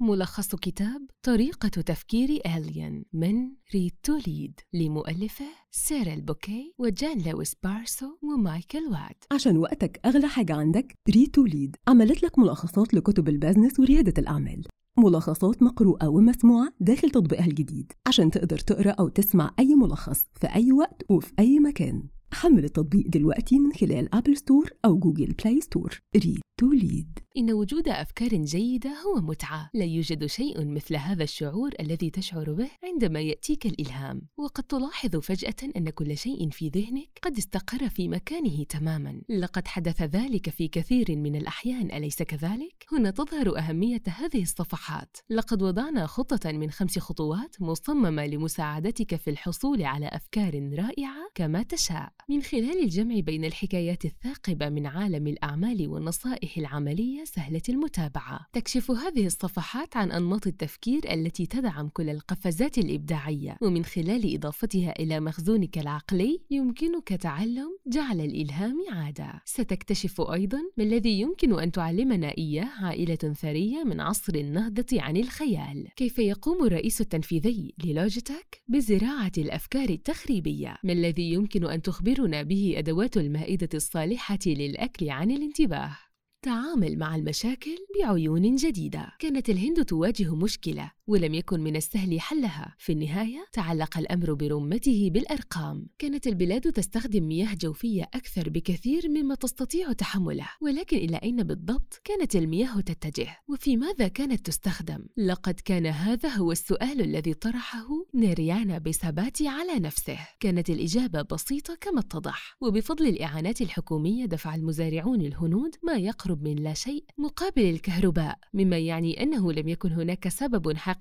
ملخص كتاب طريقة تفكير alien من Read to Lead لمؤلفه سيريل بوكي وجان لويس بارسو ومايكل واد. عشان وقتك أغلى حاجة عندك Read to Lead عملت لك ملخصات لكتب البزنس وريادة الأعمال. ملخصات مقروءة ومسموعة داخل تطبيقها الجديد. عشان تقدر تقرأ أو تسمع أي ملخص في أي وقت وفي أي مكان. حمل التطبيق دلوقتي من خلال أبل ستور أو جوجل بلاي ستور Read. to Lead إن وجود أفكار جيدة هو متعة، لا يوجد شيء مثل هذا الشعور الذي تشعر به عندما يأتيك الإلهام، وقد تلاحظ فجأة أن كل شيء في ذهنك قد استقر في مكانه تماماً، لقد حدث ذلك في كثير من الأحيان. أليس كذلك؟ هنا تظهر أهمية هذه الصفحات، لقد وضعنا خطة من خمس خطوات مصممة لمساعدتك في الحصول على أفكار رائعة كما تشاء، من خلال الجمع بين الحكايات الثاقبة من عالم الأعمال والنصائح العملية سهلة المتابعة. تكشف هذه الصفحات عن أنماط التفكير التي تدعم كل القفزات الإبداعية، ومن خلال إضافتها إلى مخزونك العقلي يمكنك تعلم جعل الإلهام عادة. ستكتشف أيضاً ما الذي يمكن أن تعلمنا إياه عائلة ثرية من عصر النهضة عن الخيال. كيف يقوم الرئيس التنفيذي للوجيتك بزراعة الأفكار التخريبية؟ ما الذي يمكن أن تخبرنا به أدوات المائدة الصالحة للأكل عن الانتباه؟ تعامل مع المشاكل بعيون جديدة. كانت الهند تواجه مشكلة. ولم يكن من السهل حلها. في النهاية تعلق الأمر برمته بالأرقام. كانت البلاد تستخدم مياه جوفية أكثر بكثير مما تستطيع تحمله ولكن إلى أين بالضبط كانت المياه تتجه؟ وفي ماذا كانت تستخدم؟ لقد كان هذا هو السؤال الذي طرحه نيريانا بساباتي على نفسه. كانت الإجابة بسيطة كما اتضح. وبفضل الإعانات الحكومية دفع المزارعون الهنود ما يقرب من لا شيء مقابل الكهرباء. مما يعني أنه لم يكن هناك سبب حقيقي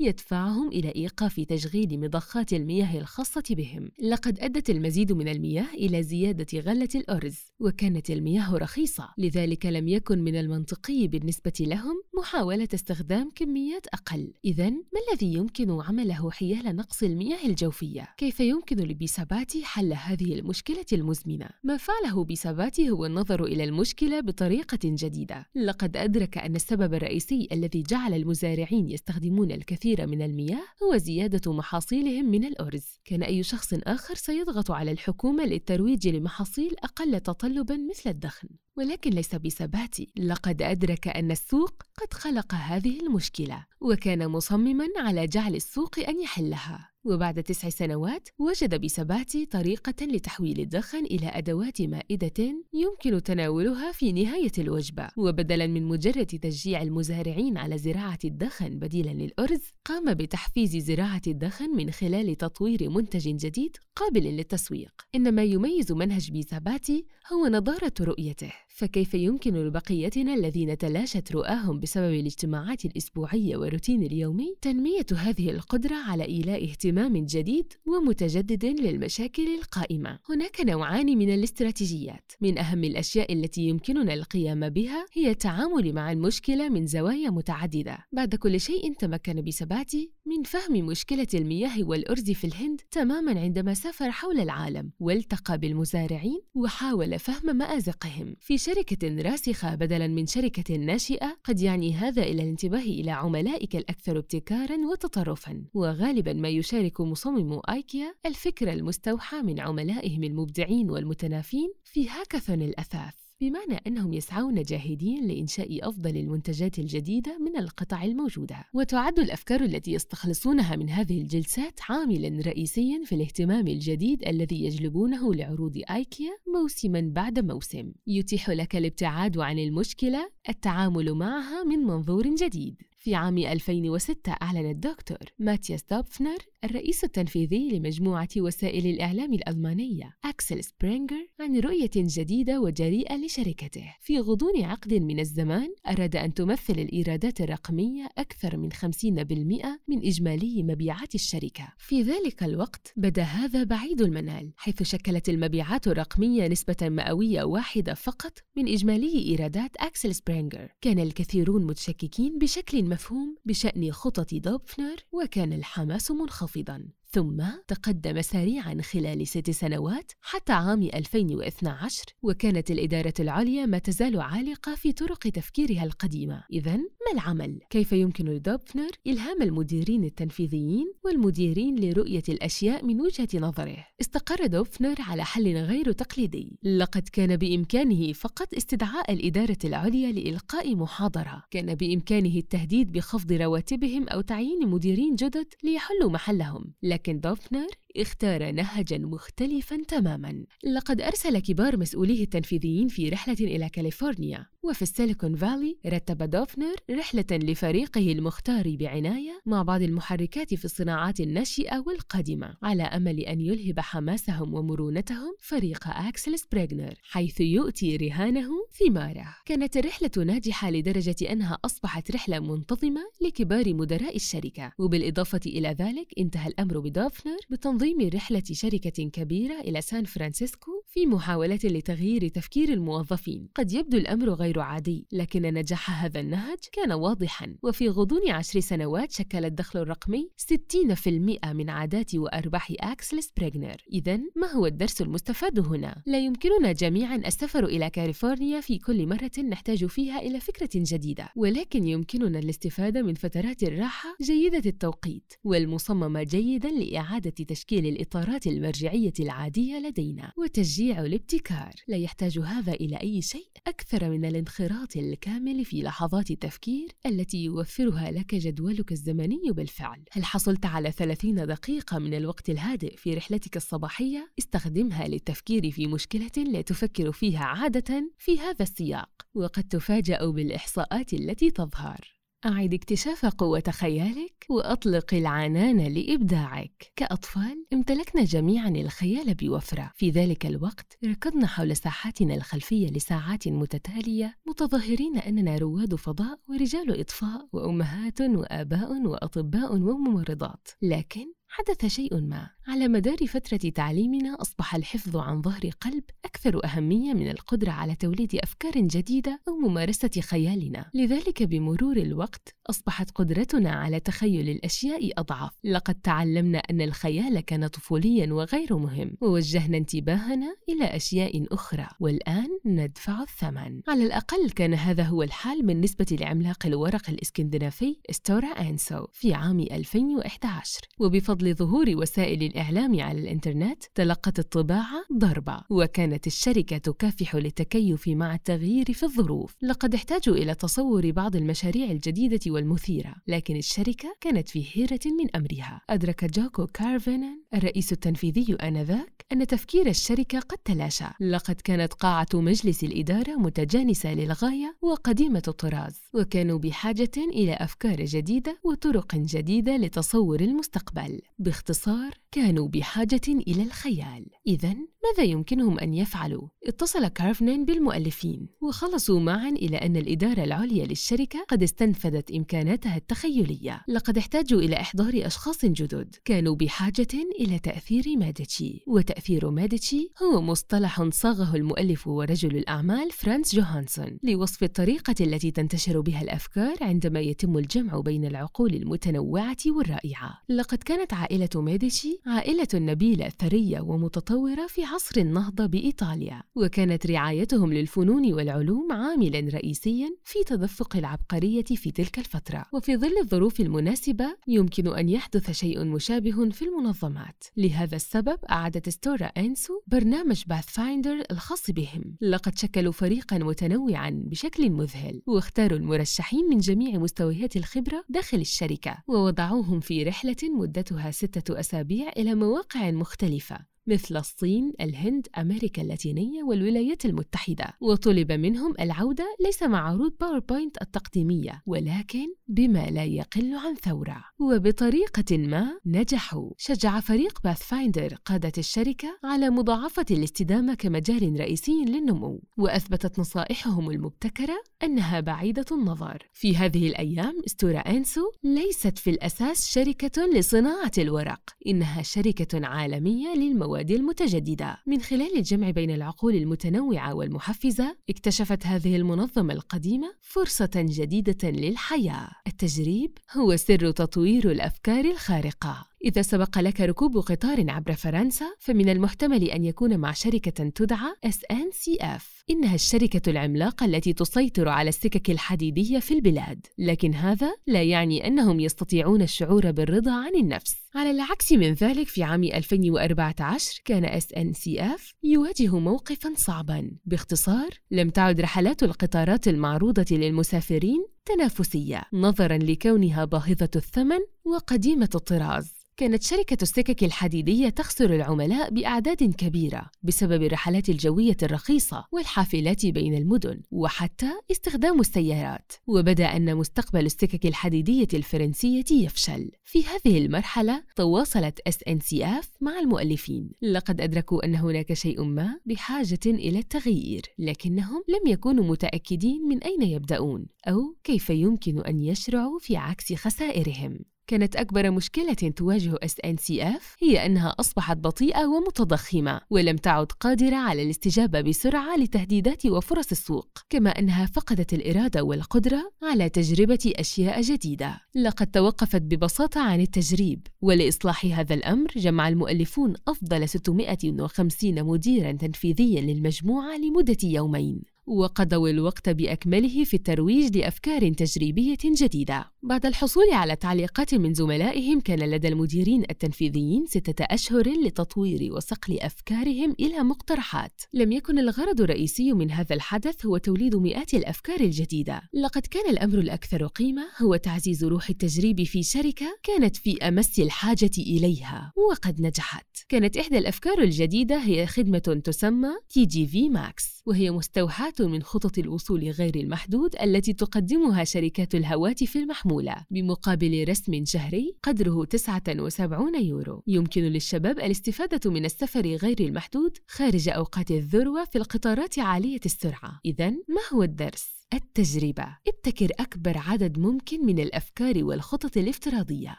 يدفعهم إلى إيقاف تشغيل مضخات المياه الخاصة بهم لقد أدت المزيد من المياه إلى زيادة غلة الأرز وكانت المياه رخيصة لذلك لم يكن من المنطقي بالنسبة لهم محاولة استخدام كميات أقل إذا ما الذي يمكن عمله حيال نقص المياه الجوفية؟ كيف يمكن لبيساباتي حل هذه المشكلة المزمنة؟ ما فعله بيساباتي هو النظر إلى المشكلة بطريقة جديدة لقد أدرك أن السبب الرئيسي الذي جعل المزارعين يستخدمون الكثير من المياه هو زيادة محاصيلهم من الأرز. كان أي شخص آخر سيضغط على الحكومة للترويج لمحاصيل أقل تطلبا مثل الدخن. ولكن ليس بثباتي لقد أدرك أن السوق قد خلق هذه المشكلة وكان مصمما على جعل السوق أن يحلها. وبعد تسع سنوات وجد بثباتي طريقة لتحويل الدخن إلى أدوات مائدة يمكن تناولها في نهاية الوجبة. وبدلا من مجرد تشجيع المزارعين على زراعة الدخن بديلا للأرز قام بتحفيز زراعة الدخن من خلال تطوير منتج جديد قابل للتسويق. إن ما يميز منهج بيثباتي هو نضارة رؤيته. فكيف يمكن لبقيتنا الذين تلاشت رؤاهم بسبب الاجتماعات الأسبوعية والروتين اليومي؟ تنمية هذه القدرة على إيلاء اهتمام جديد ومتجدد للمشاكل القائمة. هناك نوعان من الاستراتيجيات. من أهم الأشياء التي يمكننا القيام بها هي التعامل مع المشكلة من زوايا متعددة. بعد كل شيء تمكن بثباتي من فهم مشكلة المياه والأرز في الهند تماما عندما سافر حول العالم والتقى بالمزارعين وحاول فهم مآزقهم. في شركة راسخة بدلا من شركة ناشئة قد يعني هذا إلى الانتباه إلى عملائك الأكثر ابتكارا وتطرفا. وغالبا ما يشارك مصمم آيكيا الفكرة المستوحى من عملائهم المبدعين والمتنافين في هاكاثون الأثاث. بمعنى أنهم يسعون جاهدين لإنشاء أفضل المنتجات الجديدة من القطع الموجودة. وتعد الأفكار التي يستخلصونها من هذه الجلسات عاملا رئيسيا في الاهتمام الجديد الذي يجلبونه لعروض آيكيا موسما بعد موسم. يتيح لك الابتعاد عن المشكلة التعامل معها من منظور جديد. في عام 2006 أعلن الدكتور ماتياس دوبفنر الرئيس التنفيذي لمجموعة وسائل الإعلام الألمانية أكسل سبرينجر عن رؤية جديدة وجريئة لشركته. في غضون عقد من الزمان أراد أن تمثل الإيرادات الرقمية أكثر من 50% من إجمالي مبيعات الشركة. في ذلك الوقت بدا هذا بعيد المنال حيث شكلت المبيعات الرقمية نسبة مئوية واحدة فقط من إجمالي إيرادات أكسل سبرينجر. كان الكثيرون متشككين بشكل مفهوم بشأن خطط دوبفنر وكان الحماس منخفضا. ثم تقدم سريعا خلال ست سنوات حتى عام 2012 وكانت الإدارة العليا ما تزال عالقة في طرق تفكيرها القديمة إذا ما العمل؟ كيف يمكن لدوبفنر إلهام المديرين التنفيذيين والمديرين لرؤية الأشياء من وجهة نظره؟ استقر دوبفنر على حل غير تقليدي لقد كان بإمكانه فقط استدعاء الإدارة العليا لإلقاء محاضرة كان بإمكانه التهديد بخفض رواتبهم أو تعيين مديرين جدد ليحلوا محلهم لكن دوفنر اختار نهجا مختلفا تماما. لقد أرسل كبار مسؤوليه التنفيذيين في رحلة إلى كاليفورنيا. وفي Silicon Valley رتب دوفنر رحلة لفريقه المختار بعناية مع بعض المحركات في الصناعات الناشئة والقادمة على أمل أن يلهب حماسهم ومرونتهم فريق أكسل سبرينغر حيث يؤتي رهانه ثماره كانت الرحلة ناجحة لدرجة أنها أصبحت رحلة منتظمة لكبار مدراء الشركة. وبالإضافة إلى ذلك انتهى الأمر بدوفنر بتنظيم رحلة شركة كبيرة إلى سان فرانسيسكو في محاولة لتغيير تفكير الموظفين. قد يبدو الأمر غير عادي لكن نجاح هذا النهج كان واضحا. وفي غضون عشر سنوات شكل الدخل الرقمي 60% من عادات وأرباح أكسل سبريغنر إذا ما هو الدرس المستفاد هنا؟ لا يمكننا جميعا السفر إلى كاليفورنيا في كل مرة نحتاج فيها إلى فكرة جديدة. ولكن يمكننا الاستفادة من فترات الراحة جيدة التوقيت والمصممة جيدا لإعادة تشكيل الإطارات المرجعية العادية لدينا وتشجيع الابتكار. لا يحتاج هذا إلى أي شيء أكثر من الانخراط الكامل في لحظات التفكير التي يوفرها لك جدولك الزمني بالفعل هل حصلت على 30 دقيقة من الوقت الهادئ في رحلتك الصباحية؟ استخدمها للتفكير في مشكلة لا تفكر فيها عادة في هذا السياق وقد تفاجأ بالإحصاءات التي تظهر أعد اكتشاف قوة خيالك وأطلق العنان لإبداعك. كأطفال امتلكنا جميعا الخيال بوفرة. في ذلك الوقت ركضنا حول ساحاتنا الخلفية لساعات متتالية متظاهرين أننا رواد فضاء ورجال إطفاء وأمهات وآباء وأطباء وممرضات. لكن حدث شيء ما. على مدار فترة تعليمنا أصبح الحفظ عن ظهر قلب أكثر أهمية من القدرة على توليد أفكار جديدة أو ممارسة خيالنا. لذلك بمرور الوقت أصبحت قدرتنا على تخيل الأشياء أضعف. لقد تعلمنا أن الخيال كان طفوليا وغير مهم ووجهنا انتباهنا إلى أشياء أخرى. والآن ندفع الثمن. على الأقل كان هذا هو الحال بالنسبة لعملاق الورق الإسكندنافي ستورا أنسو في عام 2011 وبفضل ظهور وسائل الإعلام على الإنترنت تلقت الطباعة ضربة وكانت الشركة تكافح للتكيف مع التغيير في الظروف. لقد احتاجوا إلى تصور بعض المشاريع الجديدة والمثيرة لكن الشركة كانت في حيرة من أمرها. أدرك جاكو كارفينان الرئيس التنفيذي آنذاك أن تفكير الشركة قد تلاشى. لقد كانت قاعة مجلس الإدارة متجانسة للغاية وقديمة الطراز وكانوا بحاجة إلى أفكار جديدة وطرق جديدة لتصور المستقبل. باختصار كانوا بحاجة إلى الخيال. إذا ماذا يمكنهم أن يفعلوا؟ اتصل كارفنان بالمؤلفين وخلصوا معا إلى أن الإدارة العليا للشركة قد استنفذت إمكاناتها التخيلية. لقد احتاجوا إلى إحضار أشخاص جدد. كانوا بحاجة إلى تأثير مادتشي وتأثير مادتشي هو مصطلح صاغه المؤلف ورجل الأعمال فرانس جوهانسون. لوصف الطريقة التي تنتشر بها الأفكار عندما يتم الجمع بين العقول المتنوعة والرائعة. لقد كانت عائلة مادتشي عائلة نبيلة ثرية ومتطورة في عصر النهضة بإيطاليا وكانت رعايتهم للفنون والعلوم عاملا رئيسيا في تدفق العبقرية في تلك الفترة. وفي ظل الظروف المناسبة يمكن أن يحدث شيء مشابه في المنظمات. لهذا السبب أعدت ستورا أنسو برنامج Pathfinder الخاص بهم. لقد شكلوا فريقا متنوعا بشكل مذهل واختاروا المرشحين من جميع مستويات الخبرة داخل الشركة ووضعوهم في رحلة مدتها ستة أسابيع إلى مواقع مختلفة. مثل الصين، الهند، أمريكا اللاتينية والولايات المتحدة. وطلب منهم العودة ليس مع عروض PowerPoint التقديمية ولكن بما لا يقل عن ثورة. وبطريقة ما نجحوا. شجع فريق Pathfinder قادة الشركة على مضاعفة الاستدامة كمجال رئيسي للنمو. وأثبتت نصائحهم المبتكرة أنها بعيدة النظر. في هذه الأيام ستورا أنسو ليست في الأساس شركة لصناعة الورق. إنها شركة عالمية للمواد المواد المتجددة. من خلال الجمع بين العقول المتنوعة والمحفزة اكتشفت هذه المنظمة القديمة فرصة جديدة للحياة. التجريب هو سر تطوير الأفكار الخارقة. إذا سبق لك ركوب قطار عبر فرنسا فمن المحتمل أن يكون مع شركة تدعى SNCF إنها الشركة العملاقة التي تسيطر على السكك الحديدية في البلاد. لكن هذا لا يعني أنهم يستطيعون الشعور بالرضا عن النفس. على العكس من ذلك في عام 2014 كان SNCF يواجه موقفا صعبا. باختصار لم تعد رحلات القطارات المعروضة للمسافرين تنافسية نظرا لكونها باهظة الثمن وقديمة الطراز. كانت شركة السكك الحديدية تخسر العملاء بأعداد كبيرة بسبب الرحلات الجوية الرخيصة والحافلات بين المدن وحتى استخدام السيارات. وبدأ أن مستقبل السكك الحديدية الفرنسية يفشل. في هذه المرحلة تواصلت SNCF مع المؤلفين. لقد أدركوا أن هناك شيء ما بحاجة إلى التغيير لكنهم لم يكونوا متأكدين من أين يبدأون أو كيف يمكن أن يشرعوا في عكس خسائرهم. كانت أكبر مشكلة تواجه SNCF هي أنها أصبحت بطيئة ومتضخمة ولم تعد قادرة على الاستجابة بسرعة لتهديدات وفرص السوق كما أنها فقدت الإرادة والقدرة على تجربة أشياء جديدة. لقد توقفت ببساطة عن التجريب ولإصلاح هذا الأمر جمع المؤلفون أفضل 650 مديراً تنفيذياً للمجموعة لمدة يومين. وقضوا الوقت بأكمله في الترويج لأفكار تجريبية جديدة. بعد الحصول على تعليقات من زملائهم كان لدى المديرين التنفيذيين ستة أشهر لتطوير وصقل أفكارهم إلى مقترحات. لم يكن الغرض الرئيسي من هذا الحدث هو توليد مئات الأفكار الجديدة. لقد كان الأمر الأكثر قيمة هو تعزيز روح التجريب في شركة كانت في أمس الحاجة إليها وقد نجحت. كانت إحدى الأفكار الجديدة هي خدمة تسمى TGV Max وهي مستوحاة من خطط الوصول غير المحدود التي تقدمها شركات الهواتف المحمولة بمقابل رسم شهري قدره 79 يورو يمكن للشباب الاستفادة من السفر غير المحدود خارج أوقات الذروة في القطارات عالية السرعة إذا ما هو الدرس؟ التجربة. ابتكر أكبر عدد ممكن من الأفكار والخطط الافتراضية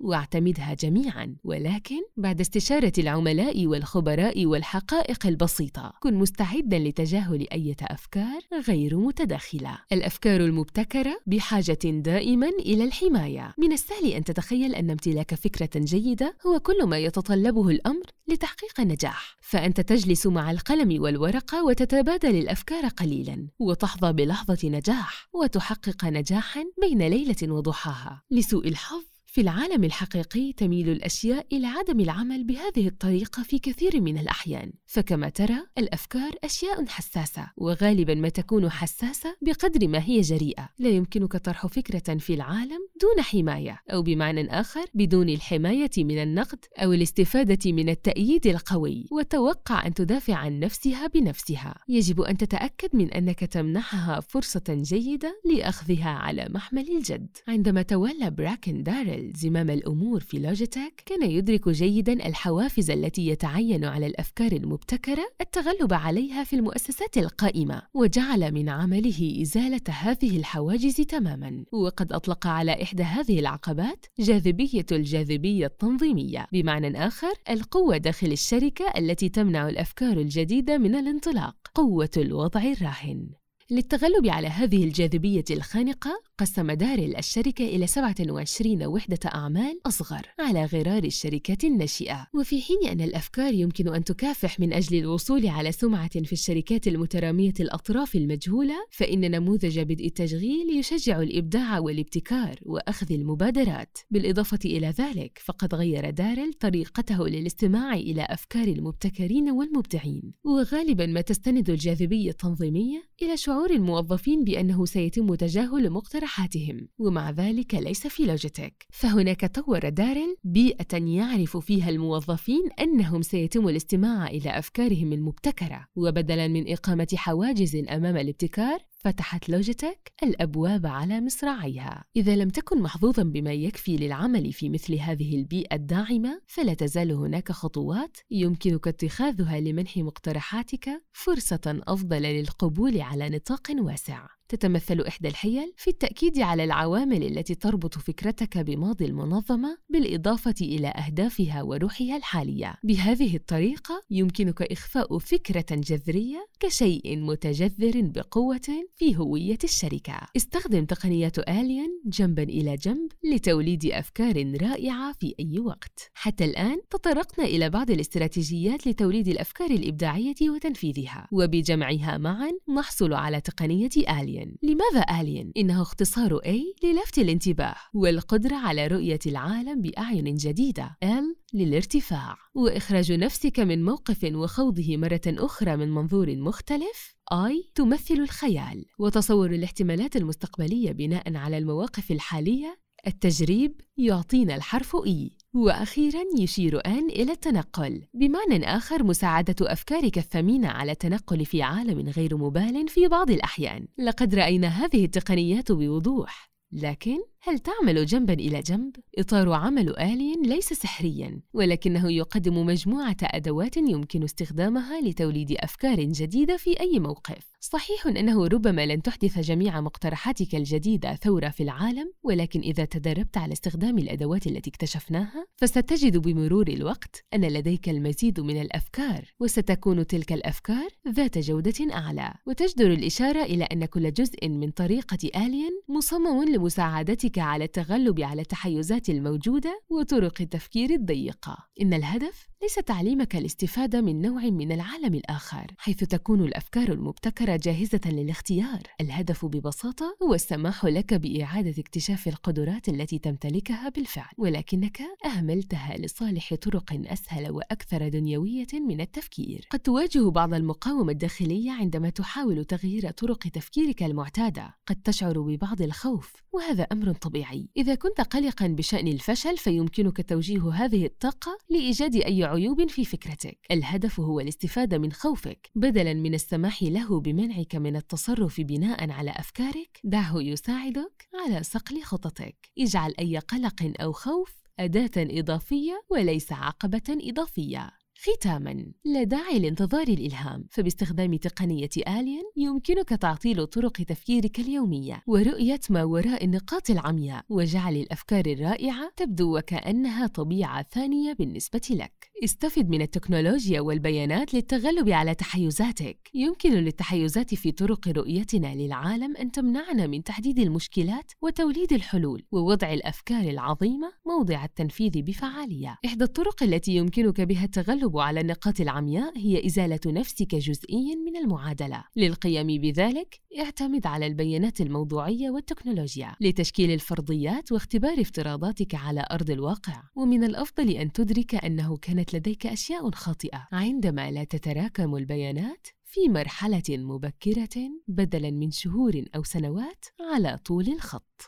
واعتمدها جميعا. ولكن بعد استشارة العملاء والخبراء والحقائق البسيطة كن مستعدا لتجاهل أي أفكار غير متداخلة. الأفكار المبتكرة بحاجة دائما إلى الحماية. من السهل أن تتخيل أن امتلاك فكرة جيدة هو كل ما يتطلبه الأمر لتحقيق النجاح فأنت تجلس مع القلم والورقة وتتبادل الأفكار قليلا وتحظى بلحظة نجاح. وتحقق نجاحا بين ليلة وضحاها. لسوء الحظ في العالم الحقيقي تميل الأشياء إلى عدم العمل بهذه الطريقة في كثير من الأحيان. فكما ترى الأفكار أشياء حساسة وغالبا ما تكون حساسة بقدر ما هي جريئة. لا يمكنك طرح فكرة في العالم دون حماية أو بمعنى آخر بدون الحماية من النقد أو الاستفادة من التأييد القوي. وتوقع أن تدافع عن نفسها بنفسها. يجب أن تتأكد من أنك تمنحها فرصة جيدة لأخذها على محمل الجد. عندما تولى براكن دارل زمام الأمور في لوجيتك كان يدرك جيدا الحوافز التي يتعين على الأفكار المبتكرة التغلب عليها في المؤسسات القائمة وجعل من عمله إزالة هذه الحواجز تماما. وقد أطلق على إحدى هذه العقبات جاذبية الجاذبية التنظيمية. بمعنى آخر القوة داخل الشركة التي تمنع الأفكار الجديدة من الانطلاق قوة الوضع الراهن. للتغلب على هذه الجاذبية الخانقة قسم دارل الشركة إلى 27 وحدة أعمال أصغر على غرار الشركات الناشئة. وفي حين أن الأفكار يمكن أن تكافح من أجل الوصول على سمعة في الشركات المترامية الأطراف المجهولة فإن نموذج بدء التشغيل يشجع الإبداع والابتكار وأخذ المبادرات. بالإضافة إلى ذلك فقد غير دارل طريقته للاستماع إلى أفكار المبتكرين والمبدعين. وغالبا ما تستند الجاذبية التنظيمية إلى شعور الموظفين بأنه سيتم تجاهل مقترحاتهم ومع ذلك ليس في لوجيتك فهناك طور دارل بيئة يعرف فيها الموظفين أنهم سيتم الاستماع إلى أفكارهم المبتكرة وبدلا من إقامة حواجز أمام الابتكار فتحت لوجيتك الأبواب على مصراعيها إذا لم تكن محظوظا بما يكفي للعمل في مثل هذه البيئة الداعمة فلا تزال هناك خطوات يمكنك اتخاذها لمنح مقترحاتك فرصة أفضل للقبول على نطاق واسع تتمثل إحدى الحيل في التأكيد على العوامل التي تربط فكرتك بماضي المنظمة بالإضافة إلى أهدافها وروحها الحالية. بهذه الطريقة يمكنك إخفاء فكرة جذرية كشيء متجذر بقوة في هوية الشركة. استخدم تقنيات آلين جنباً إلى جنب لتوليد أفكار رائعة في أي وقت. حتى الآن تطرقنا إلى بعض الاستراتيجيات لتوليد الأفكار الإبداعية وتنفيذها، وبجمعها معاً نحصل على تقنية آلين. لماذا آلين؟ إنه اختصار A للفت الانتباه والقدرة على رؤية العالم بأعين جديدة. L للارتفاع. وإخراج نفسك من موقف وخوضه مرة أخرى من منظور مختلف. I تمثل الخيال. وتصور الاحتمالات المستقبلية بناء على المواقف الحالية. التجريب يعطينا الحرف إي وأخيراً يشير آن إلى التنقل. بمعنى آخر مساعدة أفكارك الثمينة على التنقل في عالم غير مبال في بعض الأحيان. لقد رأينا هذه التقنيات بوضوح. لكن هل تعمل جنبا إلى جنب؟ إطار عمل آلين ليس سحريا ولكنه يقدم مجموعة أدوات يمكن استخدامها لتوليد أفكار جديدة في أي موقف صحيح أنه ربما لن تحدث جميع مقترحاتك الجديدة ثورة في العالم ولكن إذا تدربت على استخدام الأدوات التي اكتشفناها فستجد بمرور الوقت أن لديك المزيد من الأفكار وستكون تلك الأفكار ذات جودة أعلى وتجدر الإشارة إلى أن كل جزء من طريقة آلين مصمم لمساعدتك على التغلب على التحيزات الموجودة وطرق التفكير الضيقة. إن الهدف ليس تعليمك الاستفادة من نوع من العالم الآخر حيث تكون الأفكار المبتكرة جاهزة للاختيار. الهدف ببساطة هو السماح لك بإعادة اكتشاف القدرات التي تمتلكها بالفعل ولكنك أهملتها لصالح طرق أسهل وأكثر دنيوية من التفكير. قد تواجه بعض المقاومة الداخلية عندما تحاول تغيير طرق تفكيرك المعتادة. قد تشعر ببعض الخوف وهذا أمر طبيعي. إذا كنت قلقا بشأن الفشل فيمكنك توجيه هذه الطاقة لإيجاد أي عيوب في فكرتك. الهدف هو الاستفادة من خوفك. بدلا من السماح له بمنعك من التصرف بناء على أفكارك دعه يساعدك على صقل خططك. اجعل أي قلق أو خوف أداة إضافية وليس عقبة إضافية. ختاما لا داعي لانتظار الإلهام. فباستخدام تقنية آلين يمكنك تعطيل طرق تفكيرك اليومية ورؤية ما وراء النقاط العمياء وجعل الأفكار الرائعة تبدو وكأنها طبيعة ثانية بالنسبة لك. استفد من التكنولوجيا والبيانات للتغلب على تحيزاتك. يمكن للتحيزات في طرق رؤيتنا للعالم أن تمنعنا من تحديد المشكلات وتوليد الحلول ووضع الأفكار العظيمة موضع التنفيذ بفعالية. إحدى الطرق التي يمكنك بها التغلب على النقاط العمياء هي إزالة نفسك جزئيا من المعادلة. للقيام بذلك اعتمد على البيانات الموضوعية والتكنولوجيا لتشكيل الفرضيات واختبار افتراضاتك على أرض الواقع. ومن الأفضل أن تدرك أنه كانت لديك أشياء خاطئة عندما لا تتراكم البيانات في مرحلة مبكرة بدلاً من شهور أو سنوات على طول الخط.